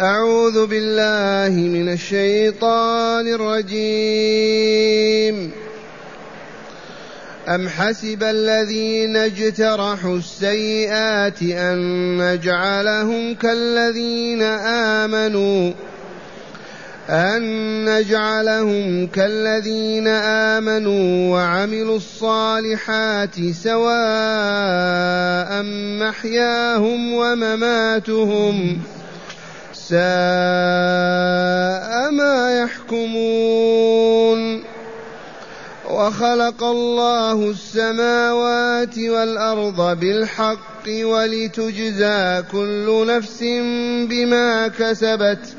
أعوذ بالله من الشيطان الرجيم. أم حسب الذين اجترحوا السيئات أن نجعلهم كالذين آمنوا أن نجعلهم كالذين آمنوا وعملوا الصالحات سواء محياهم ومماتهم. ساء ما يحكمون. وخلق الله السماوات والأرض بالحق ولتجزى كل نفس بما كسبت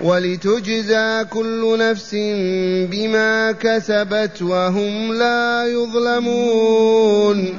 ولتجزى كل نفس بما كسبت وهم لا يظلمون.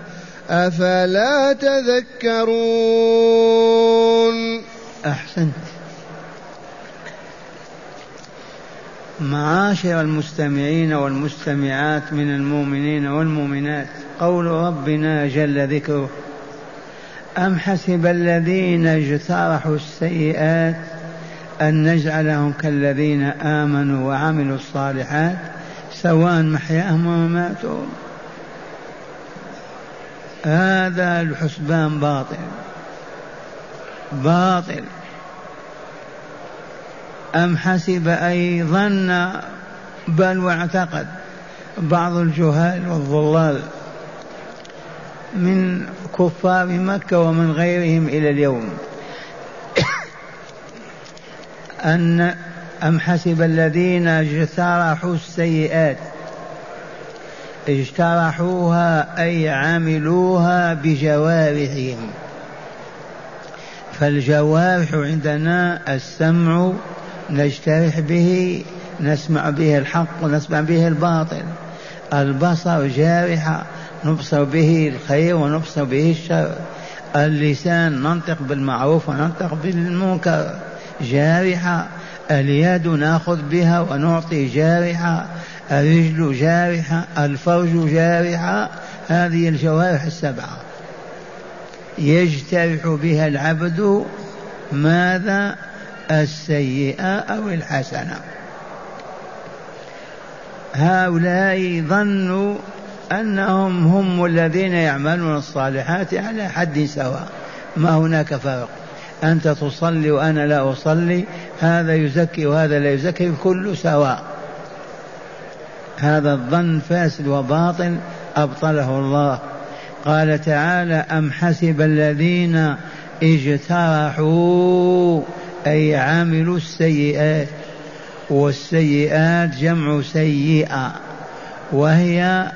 أفلا تذكرون؟ أحسنت. معاشر المستمعين والمستمعات من المؤمنين والمؤمنات قول ربنا جل ذكره أم حسب الذين اجترحوا السيئات أن نجعلهم كالذين آمنوا وعملوا الصالحات سواء محياهم ومماتهم هذا الحسبان باطل. باطل. أم حسب أي ظن؟ بل واعتقد بعض الجهال والضلال من كفار مكة ومن غيرهم إلى اليوم. أن أم حسب الذين اجترحوا السيئات؟ اجترحوها أي عملوها بجوارحهم. فالجوارح عندنا السمع نجترح به نسمع به الحق ونسمع به الباطل. البصر جارحة نبصر به الخير ونبصر به الشر. اللسان ننطق بالمعروف وننطق بالمنكر. جارحة اليد نأخذ بها ونعطي جارحة. الرجل جارحة الفرج جارحة هذه الجوارح السبعة. يجترح بها العبد ماذا؟ السيئة أو الحسنة. هؤلاء ظنوا أنهم هم الذين يعملون الصالحات على حد سواء. ما هناك فرق. أنت تصلي وأنا لا أصلي هذا يزكي وهذا لا يزكي الكل سواء. هذا الظن فاسد وباطل أبطله الله. قال تعالى أم حسب الذين اجترحوا أي عملوا السيئات والسيئات جمع سيئة وهي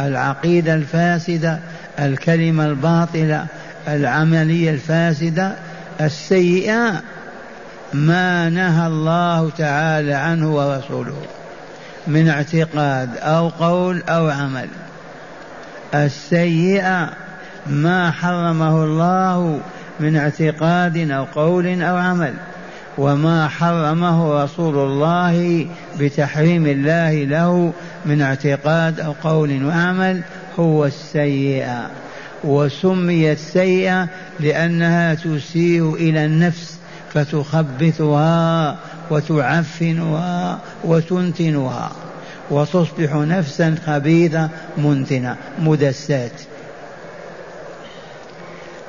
العقيدة الفاسدة الكلمة الباطلة العملية الفاسدة السيئة ما نهى الله تعالى عنه ورسوله. من اعتقاد أو قول أو عمل. السيئة ما حرمه الله من اعتقاد أو قول أو عمل وما حرمه رسول الله بتحريم الله له من اعتقاد أو قول وعمل هو السيئة. وسميت سيئة لأنها تسيء إلى النفس فتخبثها وتعفنها وتنتنها. وتصبح نفسا خبيثة منتنة مدسات.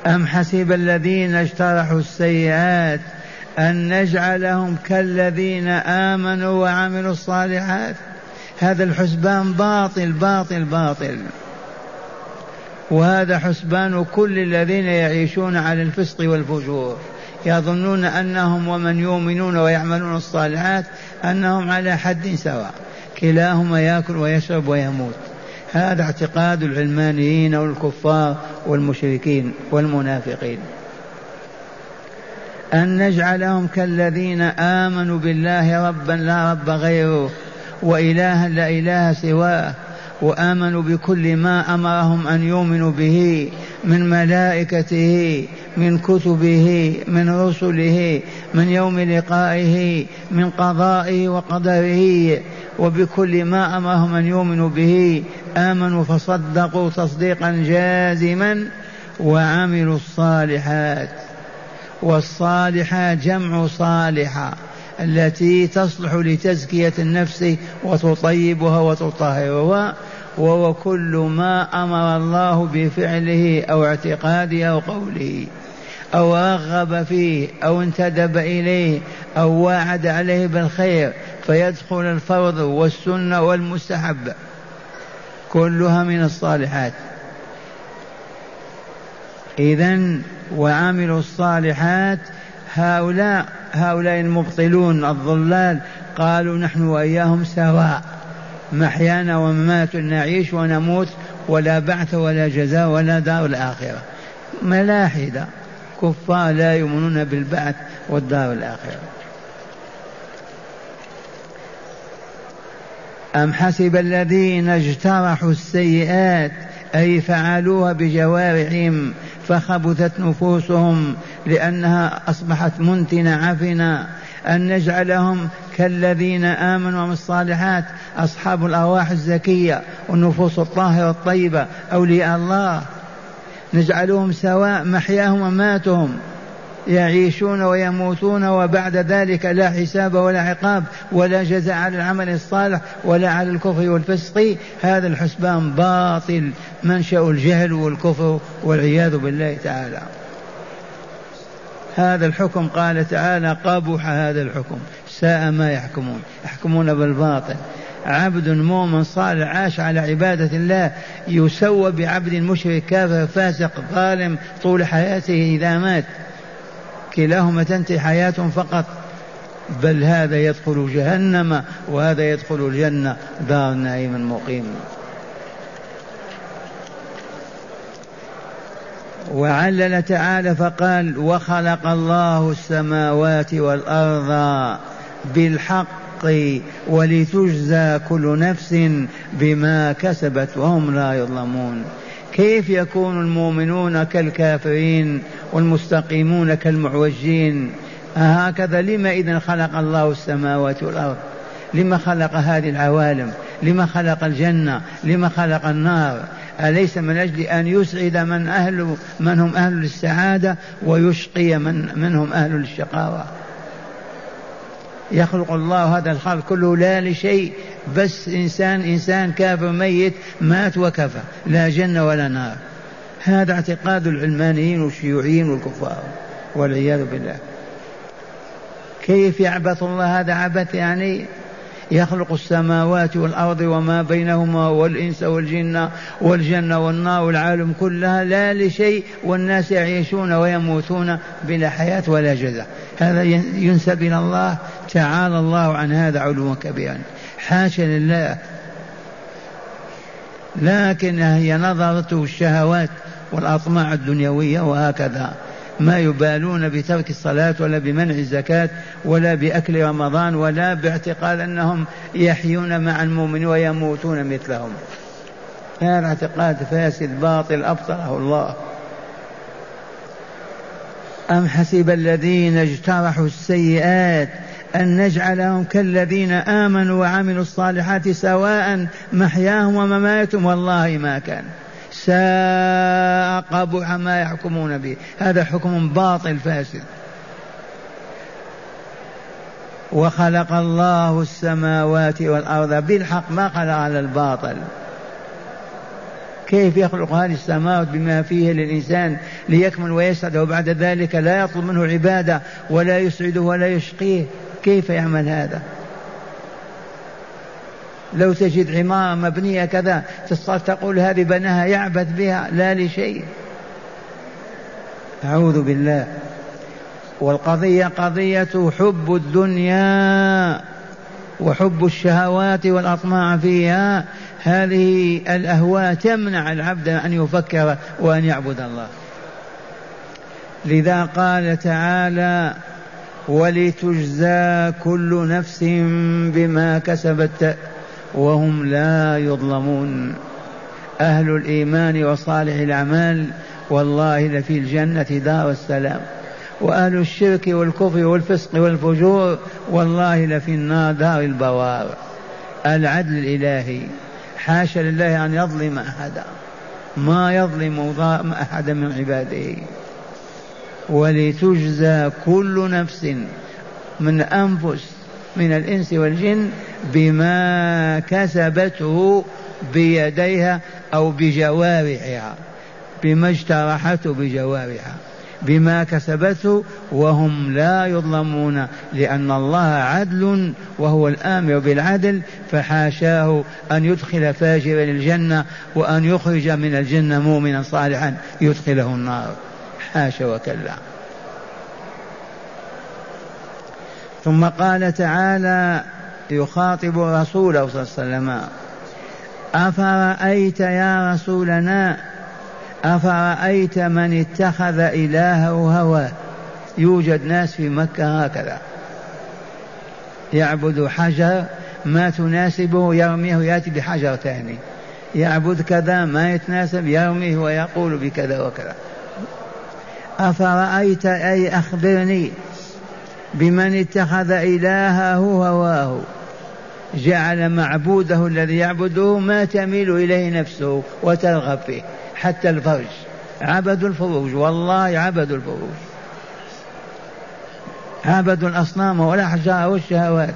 أم حسب الذين اجترحوا السيئات أن نجعلهم كالذين آمنوا وعملوا الصالحات؟ هذا الحسبان باطل باطل باطل. وهذا حسبان كل الذين يعيشون على الفسق والفجور. يظنون أنهم ومن يؤمنون ويعملون الصالحات أنهم على حد سواء. كلاهما ياكل ويشرب ويموت. هذا اعتقاد العلمانيين والكفار والمشركين والمنافقين. أن نجعلهم كالذين آمنوا بالله ربا لا رب غيره وإلها لا إله سواه وآمنوا بكل ما أمرهم أن يؤمنوا به من ملائكته من كتبه من رسله من يوم لقائه من قضائه وقدره وبكل ما أمرهم أن يؤمنوا به آمنوا فصدقوا تصديقا جازما وعملوا الصالحات. والصالحات جمع صالحه التي تصلح لتزكية النفس وتطيبها وتطهرها وهو كل ما أمر الله بفعله أو اعتقاده أو قوله أو رغب فيه أو انتدب إليه أو واعد عليه بالخير فيدخل الفرض والسنة والمستحب. كلها من الصالحات. اذا وعملوا الصالحات. هؤلاء هؤلاء المبطلون الضلال قالوا نحن وإياهم سواء. محيانا وممات نعيش ونموت ولا بعث ولا جزاء ولا دار الآخرة. ملاحدة. كفار لا يؤمنون بالبعث والدار الآخرة. أم حسب الذين اجترحوا السيئات أي فعلوها بجوارحهم فخبثت نفوسهم لأنها أصبحت منتنة عفنة. أن نجعلهم كالذين آمنوا من الصالحات أصحاب الأرواح الزكية والنفوس الطاهرة الطيبة أولياء الله. نجعلهم سواء محياهم وماتهم. يعيشون ويموتون وبعد ذلك لا حساب ولا عقاب ولا جزاء على العمل الصالح ولا على الكفر والفسق. هذا الحسبان باطل منشأ الجهل والكفر والعياذ بالله تعالى. هذا الحكم قال تعالى قبح هذا الحكم ساء ما يحكمون يحكمون بالباطل. عبد مؤمن صالح عاش على عبادة الله يسوى بعبد مشرك كافر فاسق ظالم طول حياته إذا مات. كلاهما تنتهي حياة فقط. بل هذا يدخل جهنم وهذا يدخل الجنة. دار نعيم مقيم وعلل تعالى فقال وخلق الله السماوات والأرض بالحق ولتجزى كل نفس بما كسبت وهم لا يظلمون كيف يكون المؤمنون كالكافرين والمستقيمون كالمعوجين؟ هكذا لما إذا خلق الله السماوات والأرض؟ لما خلق هذه العوالم؟ لما خلق الجنة؟ لما خلق النار؟ أليس من أجل أن يسعد من أهل من هم أهل للسعادة ويشقي من منهم أهل للشقاوة؟ يخلق الله هذا الخلق كله لا لشيء بس إنسان إنسان كافر ميت مات وكفى لا جنة ولا نار. هذا اعتقاد العلمانيين والشيوعيين والكفار والعياذ بالله. كيف يعبث الله هذا عبث يعني؟ يخلق السماوات والأرض وما بينهما والإنس والجن والجنة والنار والعالم كلها لا لشيء والناس يعيشون ويموتون بلا حياة ولا جزاء. هذا ينسب إلى الله تعالى الله عن هذا علوا كبيرا. حاشا لله. لكن هي نظرته الشهوات والأطماع الدنيوية وهكذا. ما يبالون بترك الصلاة ولا بمنع الزكاة ولا بأكل رمضان ولا باعتقاد أنهم يحيون مع المؤمنين ويموتون مثلهم. هذا اعتقاد فاسد باطل أبطله الله. أم حسب الذين اجترحوا السيئات أن نجعلهم كالذين آمنوا وعملوا الصالحات سواء محياهم ومماتهم. والله ما كان. ساء قبح ما يحكمون به. هذا حكم باطل فاسد. وخلق الله السماوات والأرض. بالحق ما خلق على الباطل. كيف يخلق هذه السماوات بما فيه للإنسان ليكمل ويسعد وبعد ذلك لا يطلب منه عبادة ولا يسعده ولا يشقيه. كيف يعمل هذا؟ لو تجد عمارة مبنية كذا تقول هذه بناها يعبث بها لا لشيء. أعوذ بالله. والقضية قضية حب الدنيا وحب الشهوات والأطماع فيها. هذه الأهواء تمنع العبد أن يفكر وأن يعبد الله. لذا قال تعالى ولتجزى كل نفس بما كسبت وهم لا يظلمون. أهل الإيمان وصالح الأعمال والله لفي الجنة دار السلام. وأهل الشرك والكفر والفسق والفجور والله لفي النار دار البوار. العدل الإلهي حاشا لله أن يظلم أحدا. ما يظلم أحدا من عباده. ولتجزى كل نفس من أنفس من الإنس والجن بما كسبته بيديها أو بجوارحها بما اجترحته بجوارحها بما كسبته وهم لا يظلمون لأن الله عدل وهو الآمر بالعدل فحاشاه أن يدخل فاجرا الجنة وأن يخرج من الجنة مؤمنا صالحا يدخله النار. حاشا وكلا. ثم قال تعالى يخاطب رسوله صلى الله عليه وسلم أفرأيت يا رسولنا أفرأيت من اتخذ إلهه هواه يوجد ناس في مكة هكذا. يعبد حجر ما تناسبه يرميه ويأتي بحجر ثاني يعبد كذا ما يتناسب يرميه ويقول بكذا وكذا. أفرأيت أي أخبرني بمن اتخذ إلهه هواه جعل معبوده الذي يعبده ما تميل إليه نفسه وترغب فيه حتى الفرج. عبدوا الفروج والله عبدوا الفروج. عبدوا الأصنام والأحجار والشهوات.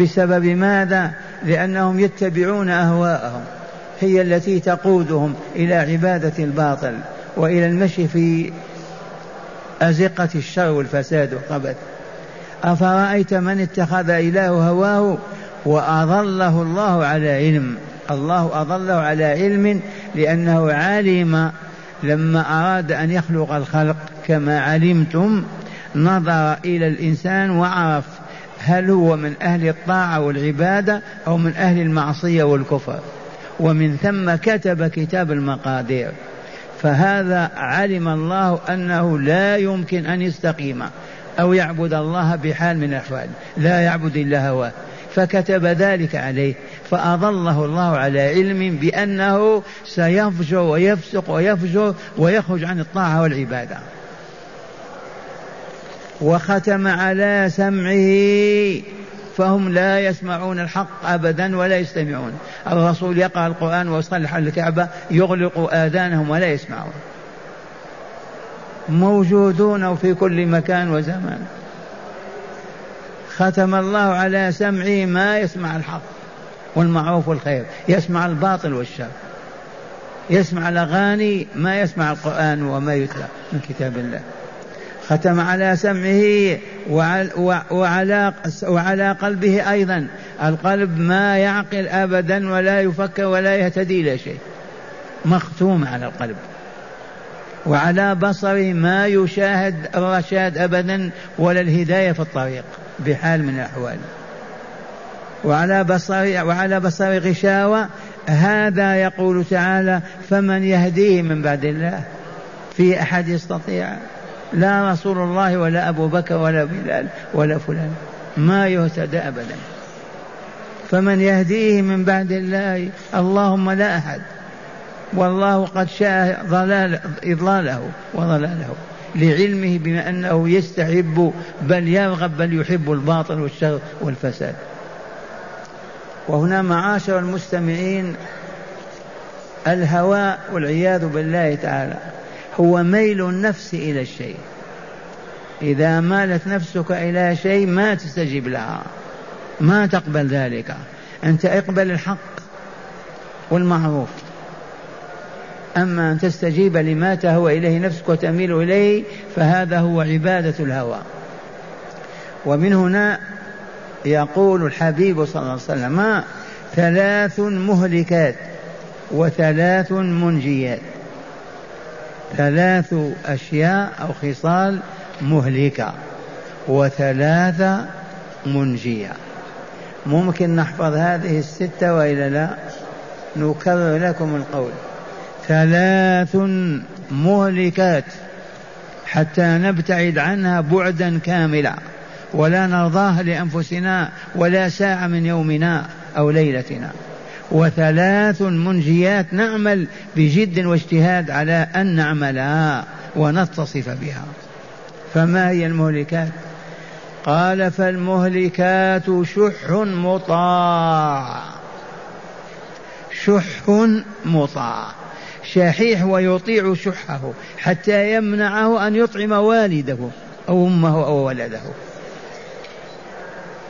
بسبب ماذا؟ لأنهم يتبعون أهواءهم هي التي تقودهم إلى عبادة الباطل. وإلى المشي في أزقة الشر والفساد والخبث أفرأيت من اتخذ إله هواه وأضله الله على علم؟ الله أضله على علم لأنه علم لما أراد أن يخلق الخلق كما علمتم نظر إلى الإنسان وعرف هل هو من أهل الطاعة والعبادة أو من أهل المعصية والكفر. ومن ثم كتب كتاب المقادير. فهذا علم الله أنه لا يمكن أن يستقيم أو يعبد الله بحال من الأحوال لا يعبد إلا هواه فكتب ذلك عليه فأضله الله على علم بأنه سيفجر ويفسق ويفجر ويخرج عن الطاعة والعبادة. وختم على سمعه. فهم لا يسمعون الحق أبدا ولا يستمعون. الرسول يقرأ القرآن ويصلح الكعبة يغلق آذانهم ولا يسمعون. موجودون في كل مكان وزمان. ختم الله على سمعه ما يسمع الحق والمعروف والخير. يسمع الباطل والشر. يسمع الأغاني ما يسمع القرآن وما يتلى من كتاب الله. ختم على سمعه وعلى, وعلى قلبه أيضا. القلب ما يعقل أبدا ولا يفكر ولا يهتدي إلى شيء. مختوم على القلب. وعلى بصره ما يشاهد الرشاد أبدا ولا الهداية في الطريق بحال من الأحوال. وعلى بصر وعلى بصر غشاوة هذا يقول تعالى فمن يهديه من بعد الله في أحد يستطيع لا رسول الله ولا أبو بكر ولا بلال ولا فلان. ما يهتدى أبدا. فمن يهديه من بعد الله اللهم لا أحد. والله قد شاء ضلال إضلاله وضلاله. لعلمه بما أنه يستحب بل يرغب بل يحب الباطل والشر والفساد. وهنا معاشر المستمعين الهوى والعياذ بالله تعالى. هو ميل النفس إلى الشيء. إذا مالت نفسك إلى شيء ما تستجيب لها. ما تقبل ذلك. أنت اقبل الحق والمعروف. أما أن تستجيب لما تهوى إليه نفسك وتميل إليه فهذا هو عبادة الهوى. ومن هنا يقول الحبيب صلى الله عليه وسلم ثلاث مهلكات وثلاث منجيات. ثلاث أشياء أو خصال مهلكة وثلاثة منجية. ممكن نحفظ هذه الستة وإلا لا؟ نكرر لكم القول. ثلاث مهلكات حتى نبتعد عنها بعدا كاملا ولا نرضاها لأنفسنا ولا ساعة من يومنا أو ليلتنا. وثلاث منجيات نعمل بجد واجتهاد على أن نعملها ونتصف بها. فما هي المهلكات؟ قال فالمهلكات شح مطاع. شح مطاع. شحيح ويطيع شحه حتى يمنعه أن يطعم والده أو أمه أو ولده.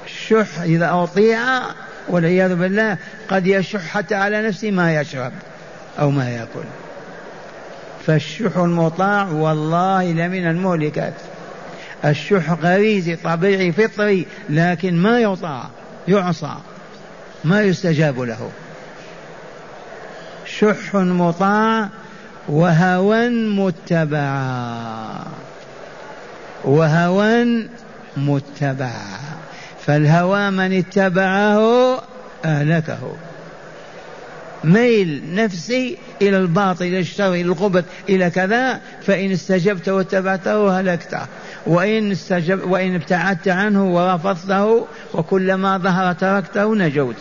الشح إذا أطيع والعياذ بالله قد يشح حتى على نفسه ما يشرب أو ما يأكل. فالشح المطاع والله لمن المهلكات. الشح غريزي طبيعي فطري لكن ما يطاع يعصى ما يستجاب له. شح مطاع وهوى متبعا وهوى متبعا فالهوى من اتبعه أهلكه ميل نفسي إلى الباطل إلى الشر إلى الخبث إلى كذا فإن استجبت واتبعته هلكته وإن, استجب وإن ابتعدت عنه ورفضته وكلما ظهر تركته نجوت.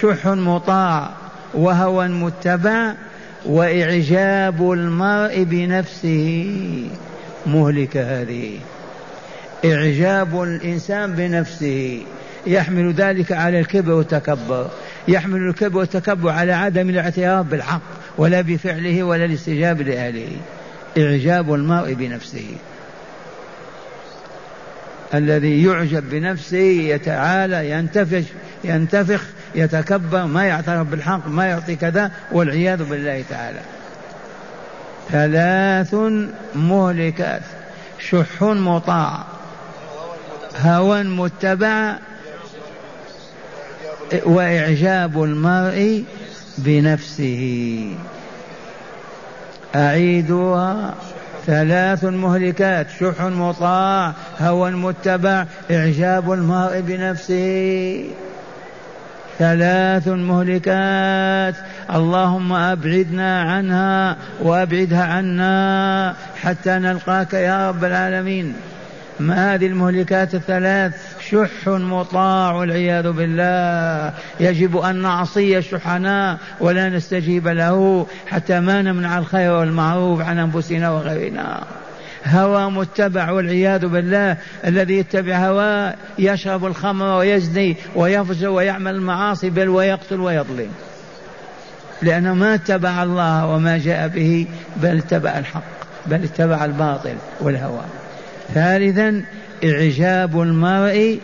شح مطاع وهوى متبع وإعجاب المرء بنفسه مهلكة هذه. إعجاب الإنسان بنفسه. يحمل ذلك على الكبر والتكبر. يحمل الكبر والتكبر على عدم الاعتراف بالحق ولا بفعله ولا الاستجابة لأهله. إعجاب المرء بنفسه. الذي يعجب بنفسه يتعالى ينتفخ ينتفخ يتكبر ما يعترف بالحق ما يعطي كذا والعياذ بالله تعالى. ثلاث مهلكات. شح مطاع. هوى متبع. وإعجاب المرء بنفسه. أعيدوها. ثلاث مهلكات. شح مطاع. هوى متبع. إعجاب المرء بنفسه. ثلاث مهلكات. اللهم أبعدنا عنها وأبعدها عنا حتى نلقاك يا رب العالمين. ما هذه المهلكات الثلاث؟ شح مطاع والعياذ بالله. يجب أن نعصي شحنا ولا نستجيب له حتى ما نمنع الخير والمعروف عن أنفسنا وغيرنا. هوى متبع والعياذ بالله. الذي يتبع هواه يشرب الخمر ويزني ويفجر ويعمل المعاصي بل ويقتل ويظلم. لأنه ما اتبع الله وما جاء به بل اتبع الحق بل اتبع الباطل والهوى. ثالثا إعجاب المرء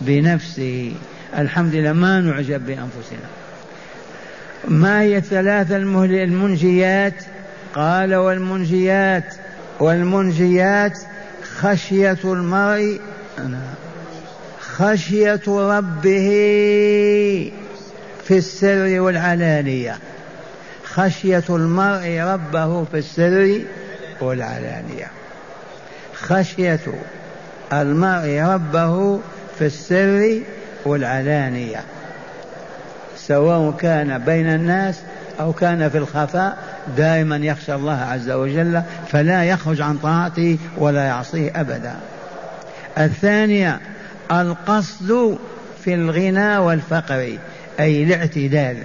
بنفسه. الحمد لله ما نعجب بأنفسنا. ما هي الثلاثة المنجيات؟ قال والمنجيات. والمنجيات خشية المرء خشية ربه في السر والعلانية. خشية المرء ربه في السر والعلانية. خشية المرء ربه في السر والعلانية سواء كان بين الناس أو كان في الخفاء دائما يخشى الله عز وجل فلا يخرج عن طاعته ولا يعصيه أبدا. الثانية القصد في الغنى والفقر أي الاعتدال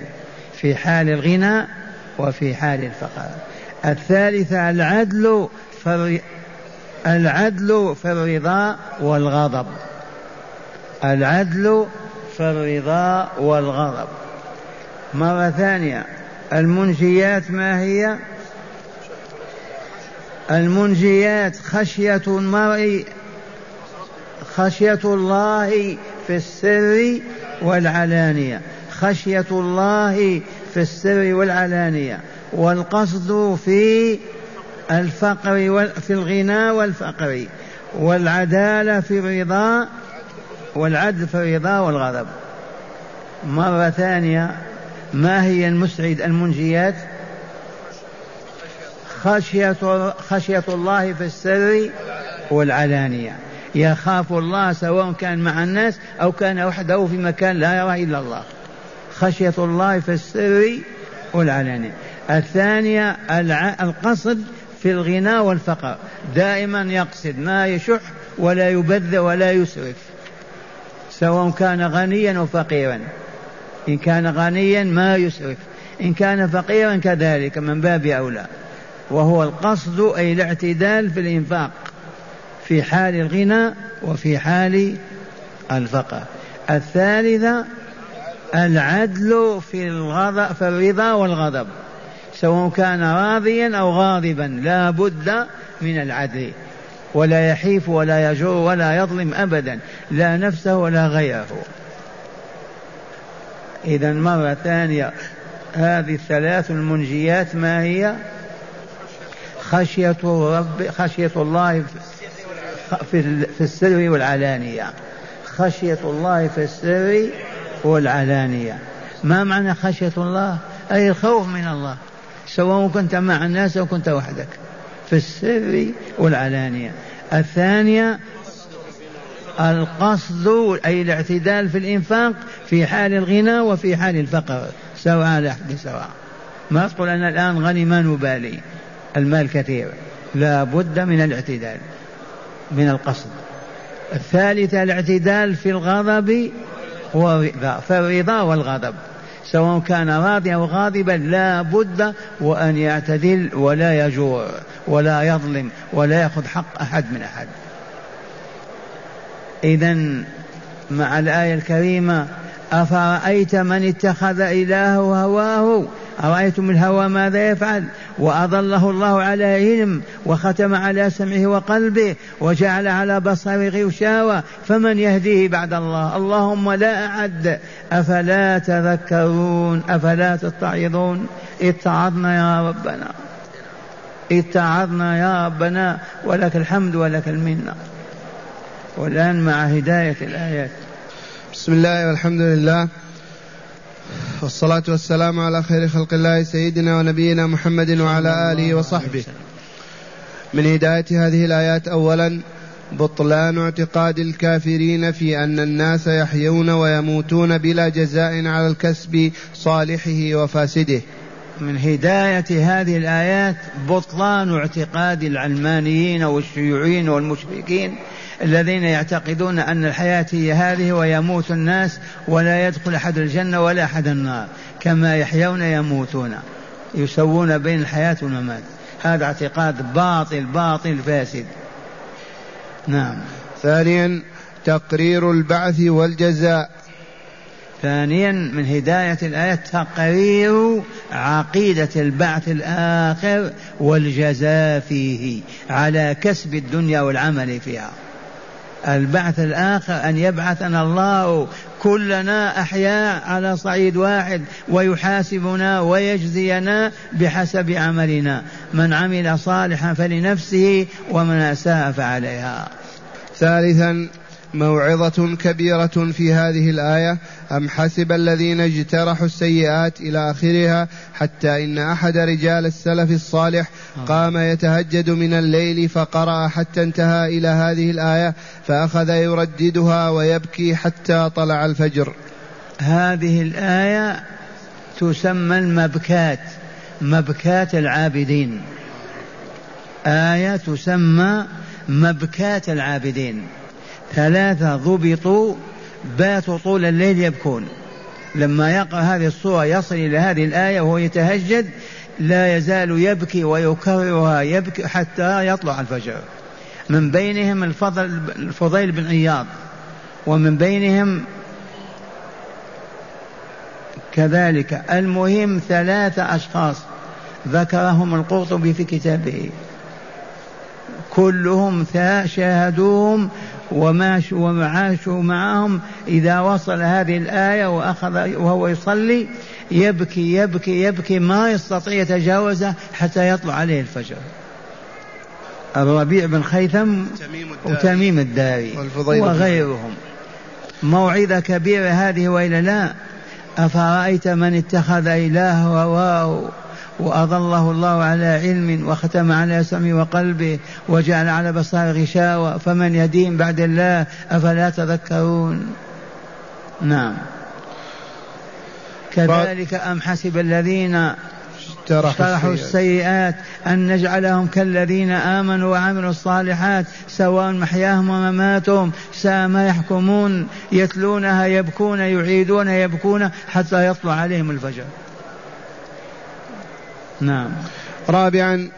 في حال الغنى وفي حال الفقر. الثالثة العدل العدل في الرضا والغضب. العدل في الرضا والغضب. مرة ثانية المنجيات ما هي؟ المنجيات خشية المرء خشية الله في السر والعلانية. خشية الله في السر والعلانية. والقصد في الفقر في الغنى والفقر والعدالة في الرضا والعدل في الرضا والغضب. مرة ثانية ما هي المسعد المنجيات؟ خشية خشية الله في السر والعلانية. يخاف الله سواء كان مع الناس أو كان وحده في مكان لا يرى إلا الله. خشية الله في السر والعلانية. الثانية القصد في الغنى والفقر. دائما يقصد ما يشح ولا يبذر ولا يسرف سواء كان غنيا أو فقيرا. إن كان غنيا ما يسرف إن كان فقيرا كذلك من باب أولى. وهو القصد أي الاعتدال في الإنفاق في حال الغنى وفي حال الفقر. الثالثة العدل في الغضب في الرضا والغضب. سواء كان راضيا أو غاضبا لا بد من العدل. ولا يحيف ولا يجر ولا يظلم أبدا لا نفسه ولا غيره. إذا مرة ثانية هذه الثلاث المنجيات ما هي؟ خشية رب خشية الله في السر والعلانية. خشية الله في السر والعلانية. ما معنى خشية الله؟ أي الخوف من الله. سواء كنت مع الناس أو كنت وحدك. في السر والعلانية. الثانية القصد أي الاعتدال في الإنفاق في حال الغنى وفي حال الفقر سواء على أحد سواء. ما تقول أنا الآن غني ما نبالي. المال كثير. لا بد من الاعتدال من القصد. الثالثة الاعتدال في الغضب فالرضا والغضب. سواء كان راضيا أو غاضبا لا بد وأن يعتدل ولا يجور ولا يظلم ولا يأخذ حق أحد من أحد. إذا مع الآية الكريمة أفرأيت من اتخذ إلهه هواه؟ أرأيتم الهوى ماذا يفعل؟ وأضله الله على علم وختم على سمعه وقلبه وجعل على بصره غشاوة فمن يهديه بعد الله؟ اللهم لا أعد. أفلا تذكرون؟ أفلا تتعظون؟ اتعظنا يا ربنا. اتعظنا يا ربنا ولك الحمد ولك المنة. والآن مع هداية الآيات. بسم الله والحمد لله والصلاة والسلام على خير خلق الله سيدنا ونبينا محمد وعلى آله وصحبه من هداية هذه الآيات أولا بطلان اعتقاد الكافرين في أن الناس يحيون ويموتون بلا جزاء على الكسب صالحه وفاسده من هداية هذه الآيات بطلان اعتقاد العلمانيين والشيوعيين والمشركين الذين يعتقدون أن الحياة هي هذه ويموت الناس ولا يدخل أحد الجنة ولا أحد النار كما يحيون يموتون. يسوون بين الحياة والممات. هذا اعتقاد باطل باطل فاسد. نعم. ثانيا تقرير البعث والجزاء. ثانيا من هداية الآية تقرير عقيدة البعث الآخر والجزاء فيه على كسب الدنيا والعمل فيها. البعث الآخر أن يبعثنا الله كلنا أحياء على صعيد واحد ويحاسبنا ويجزينا بحسب عملنا. من عمل صالحا فلنفسه ومن أساء فعليها. ثالثا موعظة كبيرة في هذه الآية؟ أم حسب الذين اجترحوا السيئات إلى آخرها حتى إن أحد رجال السلف الصالح قام يتهجد من الليل فقرأ حتى انتهى إلى هذه الآية فأخذ يرددها ويبكي حتى طلع الفجر. هذه الآية تسمى المبكات مبكات العابدين. آية تسمى مبكات العابدين. ثلاثة ضبطوا باتوا طول الليل يبكون. لما يقرأ هذه الصورة يصل إلى هذه الآية وهو يتهجد لا يزال يبكي ويكررها يبكي حتى يطلع الفجر. من بينهم الفضل الفضيل بن عياض ومن بينهم كذلك. المهم ثلاثة أشخاص ذكرهم القرطبي في كتابه. كلهم شاهدوهم وعاشوا معهم. إذا وصل هذه الآية وأخذ وهو يصلي يبكي يبكي يبكي ما يستطيع يتجاوزه حتى يطلع عليه الفجر. الربيع بن خيثم وتميم الداري. وغيرهم. موعظة كبيرة هذه وإلا لا؟ أفرأيت من اتخذ إله هواه وأضله الله على علم وختم على سمع وقلبه وجعل على بصار غشاوة فمن يدين بعد الله أفلا تذكرون؟ نعم. كذلك أم حسب الذين اجترحوا السيئات أن نجعلهم كالذين آمنوا وعملوا الصالحات سواء محياهم ومماتهم ساء ما يحكمون يتلونها يبكون يعيدون يبكون حتى يطلع عليهم الفجر. نعم. رابعا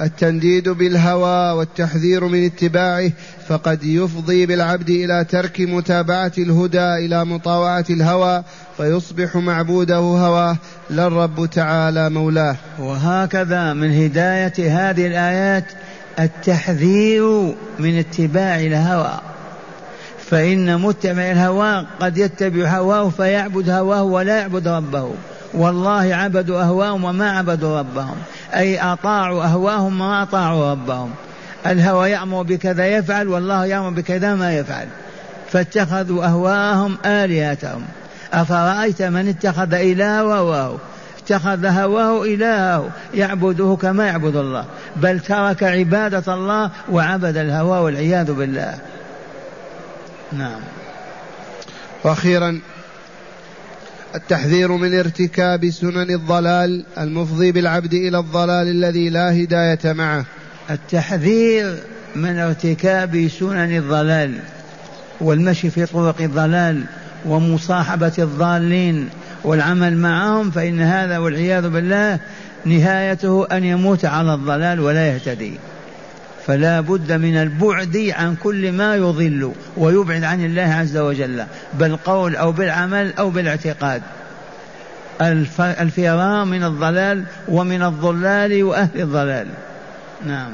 التنديد بالهوى والتحذير من اتباعه فقد يفضي بالعبد إلى ترك متابعة الهدى إلى مطاوعة الهوى فيصبح معبوده هواه لا الرب تعالى مولاه. وهكذا من هداية هذه الآيات التحذير من اتباع الهوى. فإن متبع الهوى قد يتبع هواه فيعبد هواه ولا يعبد ربه. والله عبدوا أهواهم وما عبدوا ربهم. أي أطاعوا أهواهم وما أطاعوا ربهم. الهوى يأمر بكذا يفعل والله يأمر بكذا ما يفعل. فاتخذوا أهواهم آلهتهم. أفرأيت من اتخذ إله هواه اتخذ هواه إلهه. يعبده كما يعبد الله. بل ترك عبادة الله وعبد الهوى والعياذ بالله. نعم. وأخيرا التحذير من ارتكاب سنن الضلال المفضي بالعبد إلى الضلال الذي لا هداية معه. التحذير من ارتكاب سنن الضلال والمشي في طرق الضلال ومصاحبة الضالين والعمل معهم فإن هذا والعياذ بالله نهايته أن يموت على الضلال ولا يهتدي. فلا بد من البعد عن كل ما يضل ويبعد عن الله عز وجل بالقول أو بالعمل أو بالاعتقاد. الفرار من الضلال ومن الضلال وأهل الضلال. نعم.